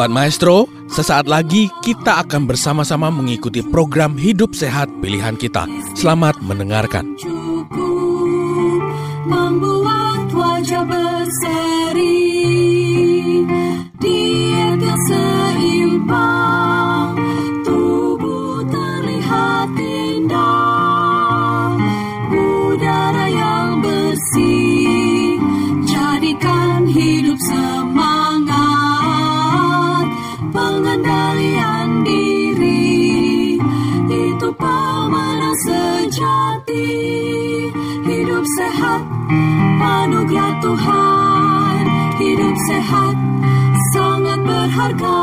Sobat Maestro, sesaat lagi kita akan bersama-sama mengikuti program Hidup Sehat Pilihan Kita. Selamat mendengarkan. membuat wajah berseri diet yang seimbang tubuh terlihat Tuhan hidup sehat sangat berharga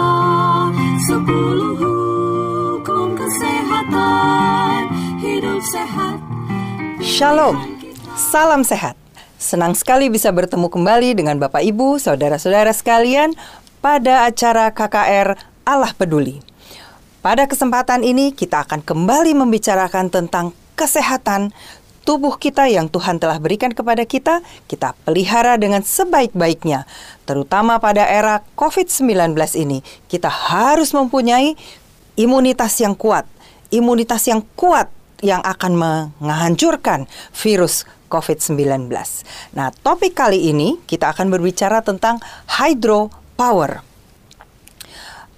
sepuluh hukum kesehatan hidup sehat Shalom, salam sehat. Senang sekali bisa bertemu kembali dengan Bapak Ibu, saudara-saudara sekalian pada acara KKR Allah Peduli. Pada kesempatan ini kita akan kembali membicarakan tentang kesehatan tubuh kita yang Tuhan telah berikan kepada kita, kita pelihara dengan sebaik-baiknya. Terutama pada era COVID-19 ini, kita harus mempunyai imunitas yang kuat. Imunitas yang kuat yang akan menghancurkan virus COVID-19. Nah, topik kali ini kita akan berbicara tentang hydropower.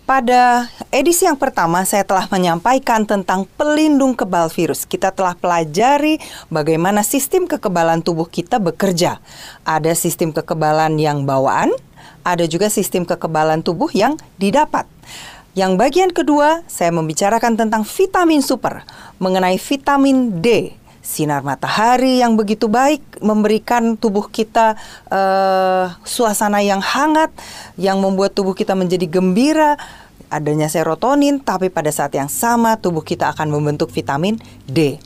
Pada edisi yang pertama saya telah menyampaikan tentang pelindung kebal virus. Kita telah pelajari bagaimana sistem kekebalan tubuh kita bekerja. Ada sistem kekebalan yang bawaan, ada juga sistem kekebalan tubuh yang didapat. Yang bagian kedua, saya membicarakan tentang vitamin super, mengenai vitamin D. Sinar matahari yang begitu baik memberikan tubuh kita uh, suasana yang hangat, yang membuat tubuh kita menjadi gembira, adanya serotonin, tapi pada saat yang sama tubuh kita akan membentuk vitamin D.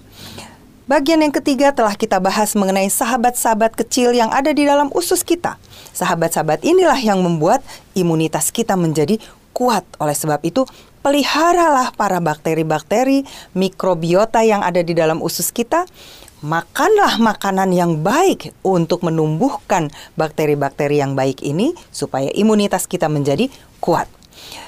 Bagian yang ketiga telah kita bahas mengenai sahabat-sahabat kecil yang ada di dalam usus kita. Sahabat-sahabat inilah yang membuat imunitas kita menjadi kuat. Oleh sebab itu, peliharalah para bakteri-bakteri, mikrobiota yang ada di dalam usus kita. Makanlah makanan yang baik untuk menumbuhkan bakteri-bakteri yang baik ini supaya imunitas kita menjadi kuat.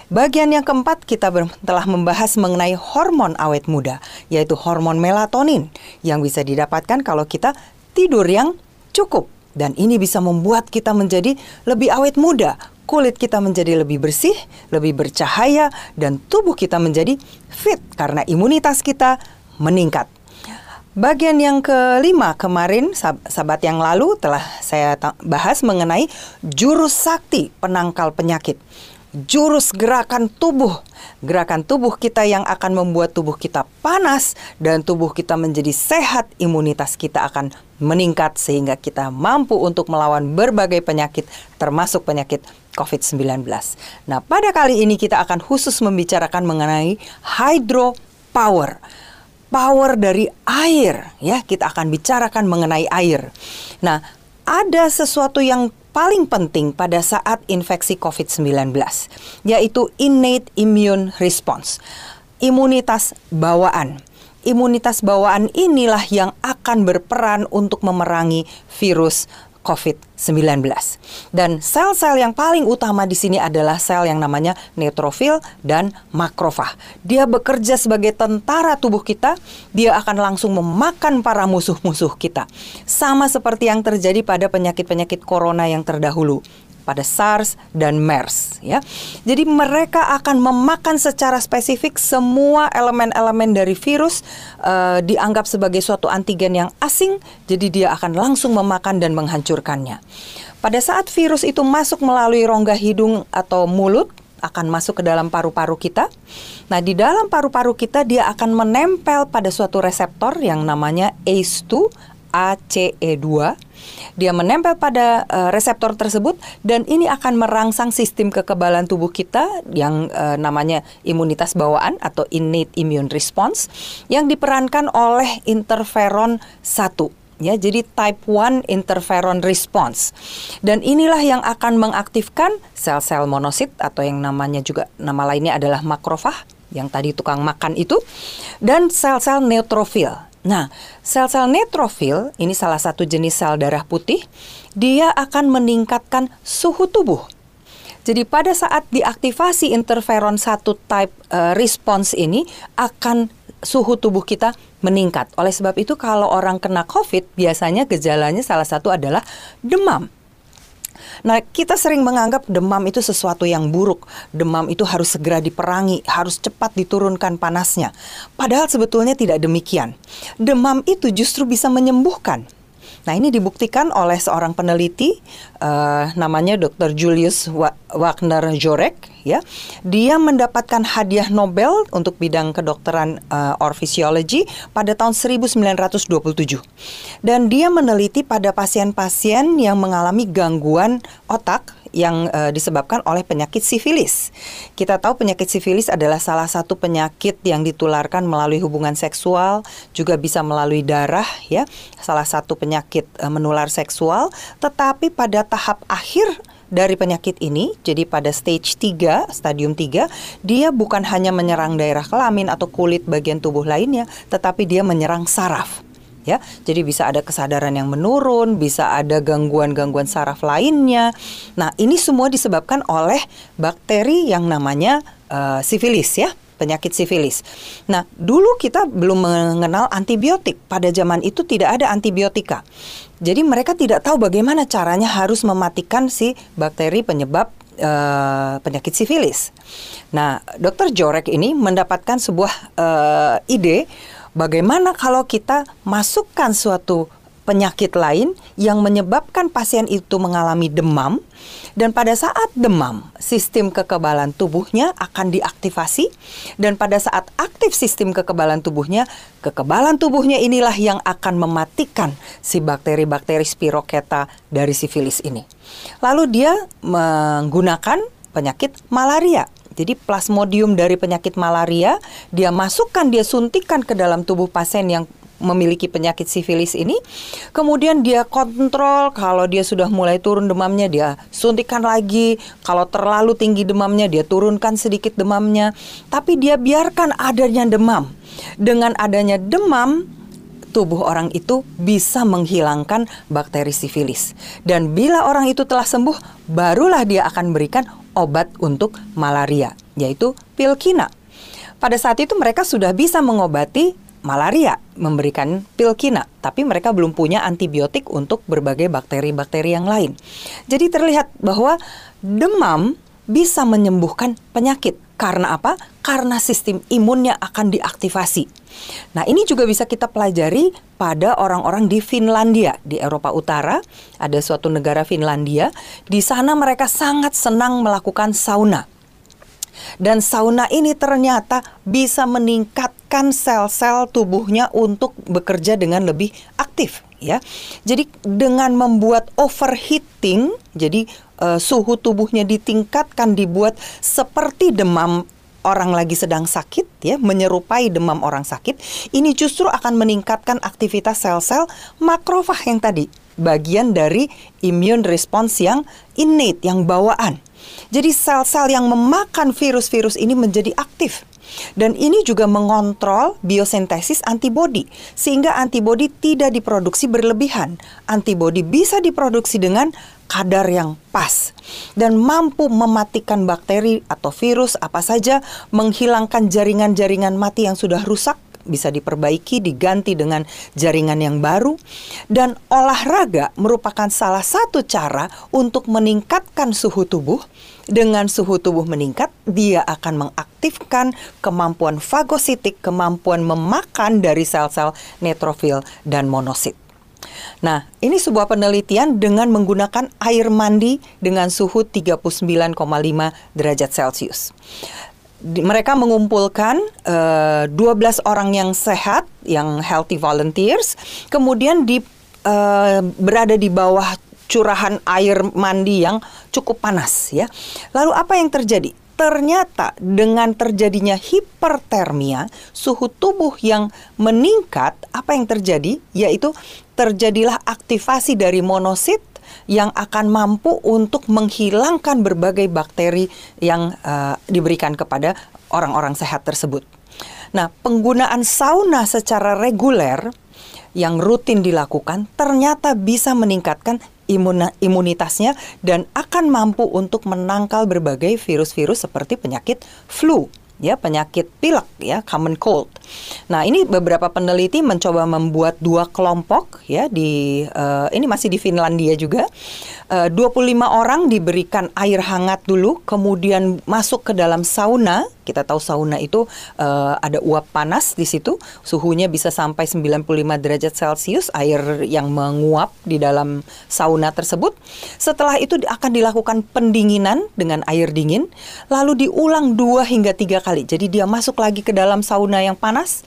Bagian yang keempat kita telah membahas mengenai hormon awet muda, yaitu hormon melatonin yang bisa didapatkan kalau kita tidur yang cukup. Dan ini bisa membuat kita menjadi lebih awet muda, kulit kita menjadi lebih bersih, lebih bercahaya, dan tubuh kita menjadi fit karena imunitas kita meningkat. Bagian yang kelima kemarin sahabat yang lalu telah saya bahas mengenai jurus sakti penangkal penyakit jurus gerakan tubuh. Gerakan tubuh kita yang akan membuat tubuh kita panas dan tubuh kita menjadi sehat, imunitas kita akan meningkat sehingga kita mampu untuk melawan berbagai penyakit termasuk penyakit COVID-19. Nah, pada kali ini kita akan khusus membicarakan mengenai hydropower. Power dari air ya, kita akan bicarakan mengenai air. Nah, ada sesuatu yang paling penting pada saat infeksi COVID-19, yaitu innate immune response, imunitas bawaan. Imunitas bawaan inilah yang akan berperan untuk memerangi virus COVID-19. Dan sel-sel yang paling utama di sini adalah sel yang namanya neutrofil dan makrofag. Dia bekerja sebagai tentara tubuh kita, dia akan langsung memakan para musuh-musuh kita. Sama seperti yang terjadi pada penyakit-penyakit corona yang terdahulu pada SARS dan MERS ya. Jadi mereka akan memakan secara spesifik semua elemen-elemen dari virus uh, dianggap sebagai suatu antigen yang asing, jadi dia akan langsung memakan dan menghancurkannya. Pada saat virus itu masuk melalui rongga hidung atau mulut, akan masuk ke dalam paru-paru kita. Nah, di dalam paru-paru kita dia akan menempel pada suatu reseptor yang namanya ACE2 ACE2. Dia menempel pada uh, reseptor tersebut dan ini akan merangsang sistem kekebalan tubuh kita yang uh, namanya imunitas bawaan atau innate immune response yang diperankan oleh interferon 1 ya jadi type 1 interferon response. Dan inilah yang akan mengaktifkan sel-sel monosit atau yang namanya juga nama lainnya adalah makrofag yang tadi tukang makan itu dan sel-sel neutrofil Nah, sel-sel neutrofil ini salah satu jenis sel darah putih, dia akan meningkatkan suhu tubuh. Jadi pada saat diaktifasi interferon 1 type uh, response ini akan suhu tubuh kita meningkat. Oleh sebab itu kalau orang kena COVID biasanya gejalanya salah satu adalah demam. Nah, kita sering menganggap demam itu sesuatu yang buruk. Demam itu harus segera diperangi, harus cepat diturunkan panasnya. Padahal sebetulnya tidak demikian. Demam itu justru bisa menyembuhkan. Nah, ini dibuktikan oleh seorang peneliti uh, namanya Dr. Julius Wagner Jorek ya. Dia mendapatkan hadiah Nobel untuk bidang kedokteran uh, or physiology pada tahun 1927. Dan dia meneliti pada pasien-pasien yang mengalami gangguan otak yang uh, disebabkan oleh penyakit sifilis. Kita tahu penyakit sifilis adalah salah satu penyakit yang ditularkan melalui hubungan seksual, juga bisa melalui darah ya. Salah satu penyakit uh, menular seksual, tetapi pada tahap akhir dari penyakit ini, jadi pada stage 3, stadium 3, dia bukan hanya menyerang daerah kelamin atau kulit bagian tubuh lainnya, tetapi dia menyerang saraf ya. Jadi bisa ada kesadaran yang menurun, bisa ada gangguan-gangguan saraf lainnya. Nah, ini semua disebabkan oleh bakteri yang namanya uh, sifilis ya penyakit sifilis. Nah, dulu kita belum mengenal antibiotik. Pada zaman itu tidak ada antibiotika. Jadi mereka tidak tahu bagaimana caranya harus mematikan si bakteri penyebab uh, penyakit sifilis. Nah, Dokter Jorek ini mendapatkan sebuah uh, ide Bagaimana kalau kita masukkan suatu penyakit lain yang menyebabkan pasien itu mengalami demam dan pada saat demam sistem kekebalan tubuhnya akan diaktifasi dan pada saat aktif sistem kekebalan tubuhnya kekebalan tubuhnya inilah yang akan mematikan si bakteri-bakteri spiroketa dari sifilis ini. Lalu dia menggunakan penyakit malaria jadi plasmodium dari penyakit malaria dia masukkan, dia suntikan ke dalam tubuh pasien yang memiliki penyakit sifilis ini. Kemudian dia kontrol kalau dia sudah mulai turun demamnya dia suntikan lagi. Kalau terlalu tinggi demamnya dia turunkan sedikit demamnya. Tapi dia biarkan adanya demam. Dengan adanya demam tubuh orang itu bisa menghilangkan bakteri sifilis. Dan bila orang itu telah sembuh, barulah dia akan berikan obat untuk malaria, yaitu pilkina. Pada saat itu mereka sudah bisa mengobati malaria, memberikan pilkina, tapi mereka belum punya antibiotik untuk berbagai bakteri-bakteri yang lain. Jadi terlihat bahwa demam bisa menyembuhkan penyakit. Karena apa? Karena sistem imunnya akan diaktifasi. Nah, ini juga bisa kita pelajari pada orang-orang di Finlandia, di Eropa Utara. Ada suatu negara Finlandia, di sana mereka sangat senang melakukan sauna. Dan sauna ini ternyata bisa meningkatkan sel-sel tubuhnya untuk bekerja dengan lebih aktif ya. Jadi dengan membuat overheating, jadi uh, suhu tubuhnya ditingkatkan dibuat seperti demam orang lagi sedang sakit ya menyerupai demam orang sakit ini justru akan meningkatkan aktivitas sel-sel makrofag yang tadi bagian dari immune response yang innate yang bawaan. Jadi sel-sel yang memakan virus-virus ini menjadi aktif dan ini juga mengontrol biosintesis antibodi sehingga antibodi tidak diproduksi berlebihan. Antibodi bisa diproduksi dengan kadar yang pas dan mampu mematikan bakteri atau virus apa saja, menghilangkan jaringan-jaringan mati yang sudah rusak bisa diperbaiki, diganti dengan jaringan yang baru, dan olahraga merupakan salah satu cara untuk meningkatkan suhu tubuh. Dengan suhu tubuh meningkat, dia akan mengaktifkan kemampuan fagositik, kemampuan memakan dari sel-sel neutrofil dan monosit. Nah, ini sebuah penelitian dengan menggunakan air mandi dengan suhu 39,5 derajat Celcius mereka mengumpulkan uh, eh, 12 orang yang sehat, yang healthy volunteers, kemudian di uh, berada di bawah curahan air mandi yang cukup panas ya. Lalu apa yang terjadi? Ternyata dengan terjadinya hipertermia, suhu tubuh yang meningkat, apa yang terjadi? Yaitu terjadilah aktivasi dari monosit yang akan mampu untuk menghilangkan berbagai bakteri yang uh, diberikan kepada orang-orang sehat tersebut. Nah, penggunaan sauna secara reguler yang rutin dilakukan ternyata bisa meningkatkan imun imunitasnya dan akan mampu untuk menangkal berbagai virus-virus seperti penyakit flu ya penyakit pilek ya common cold. Nah ini beberapa peneliti mencoba membuat dua kelompok ya di uh, ini masih di Finlandia juga. Eh, uh, 25 orang diberikan air hangat dulu, kemudian masuk ke dalam sauna. Kita tahu sauna itu uh, ada uap panas di situ, suhunya bisa sampai 95 derajat Celcius, air yang menguap di dalam sauna tersebut. Setelah itu akan dilakukan pendinginan dengan air dingin, lalu diulang dua hingga tiga kali. Jadi dia masuk lagi ke dalam sauna yang panas,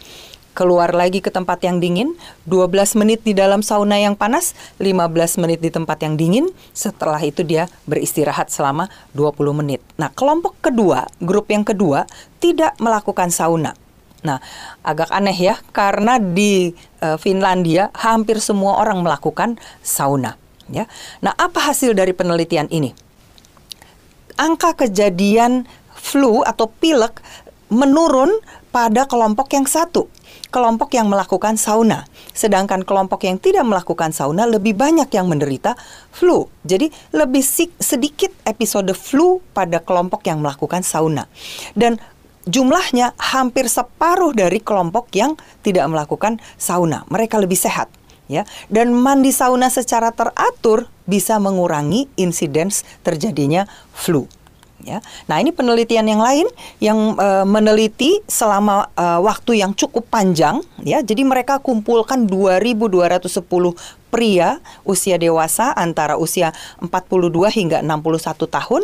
keluar lagi ke tempat yang dingin, 12 menit di dalam sauna yang panas, 15 menit di tempat yang dingin, setelah itu dia beristirahat selama 20 menit. Nah, kelompok kedua, grup yang kedua tidak melakukan sauna. Nah, agak aneh ya karena di uh, Finlandia hampir semua orang melakukan sauna, ya. Nah, apa hasil dari penelitian ini? Angka kejadian flu atau pilek menurun pada kelompok yang satu, kelompok yang melakukan sauna. Sedangkan kelompok yang tidak melakukan sauna lebih banyak yang menderita flu. Jadi lebih sedikit episode flu pada kelompok yang melakukan sauna. Dan jumlahnya hampir separuh dari kelompok yang tidak melakukan sauna. Mereka lebih sehat ya. Dan mandi sauna secara teratur bisa mengurangi insiden terjadinya flu ya. Nah, ini penelitian yang lain yang uh, meneliti selama uh, waktu yang cukup panjang ya. Jadi mereka kumpulkan 2210 pria usia dewasa antara usia 42 hingga 61 tahun.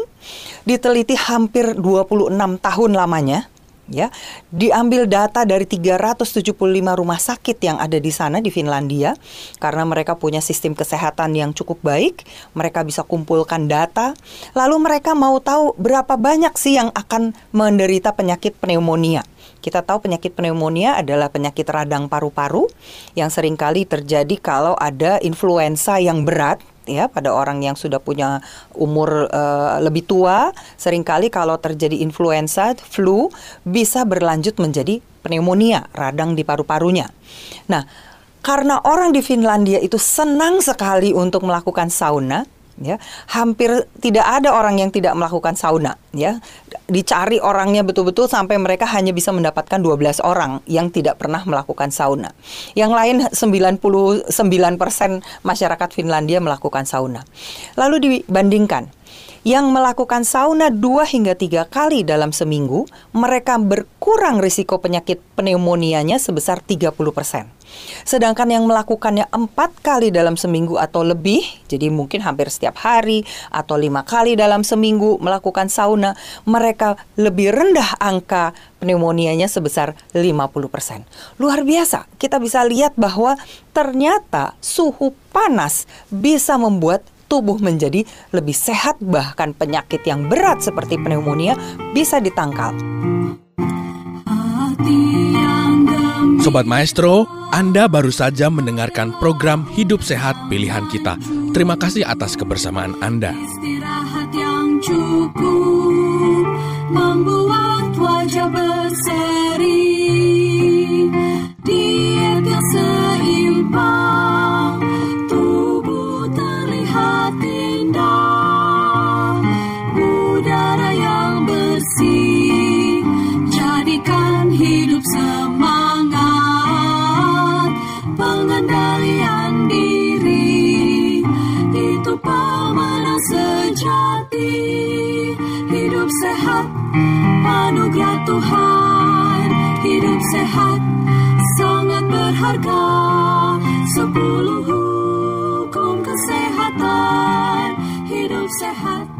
Diteliti hampir 26 tahun lamanya ya. Diambil data dari 375 rumah sakit yang ada di sana di Finlandia. Karena mereka punya sistem kesehatan yang cukup baik mereka bisa kumpulkan data. Lalu mereka mau tahu berapa banyak sih yang akan menderita penyakit pneumonia. Kita tahu penyakit pneumonia adalah penyakit radang paru-paru yang sering kali terjadi kalau ada influenza yang berat ya pada orang yang sudah punya umur uh, lebih tua sering kali kalau terjadi influenza flu bisa berlanjut menjadi pneumonia radang di paru-parunya. Nah, karena orang di Finlandia itu senang sekali untuk melakukan sauna, ya hampir tidak ada orang yang tidak melakukan sauna ya dicari orangnya betul-betul sampai mereka hanya bisa mendapatkan 12 orang yang tidak pernah melakukan sauna. Yang lain 99% masyarakat Finlandia melakukan sauna. Lalu dibandingkan yang melakukan sauna dua hingga tiga kali dalam seminggu, mereka berkurang risiko penyakit pneumonianya sebesar 30 persen. Sedangkan yang melakukannya empat kali dalam seminggu atau lebih, jadi mungkin hampir setiap hari atau lima kali dalam seminggu melakukan sauna, mereka lebih rendah angka pneumonianya sebesar 50%. Luar biasa, kita bisa lihat bahwa ternyata suhu panas bisa membuat tubuh menjadi lebih sehat bahkan penyakit yang berat seperti pneumonia bisa ditangkal. Sobat Maestro, Anda baru saja mendengarkan program Hidup Sehat Pilihan Kita. Terima kasih atas kebersamaan Anda. Istirahat yang cukup membuat wajah berseri. Tuhan Hidup sehat Sangat berharga Sepuluh hukum kesehatan Hidup sehat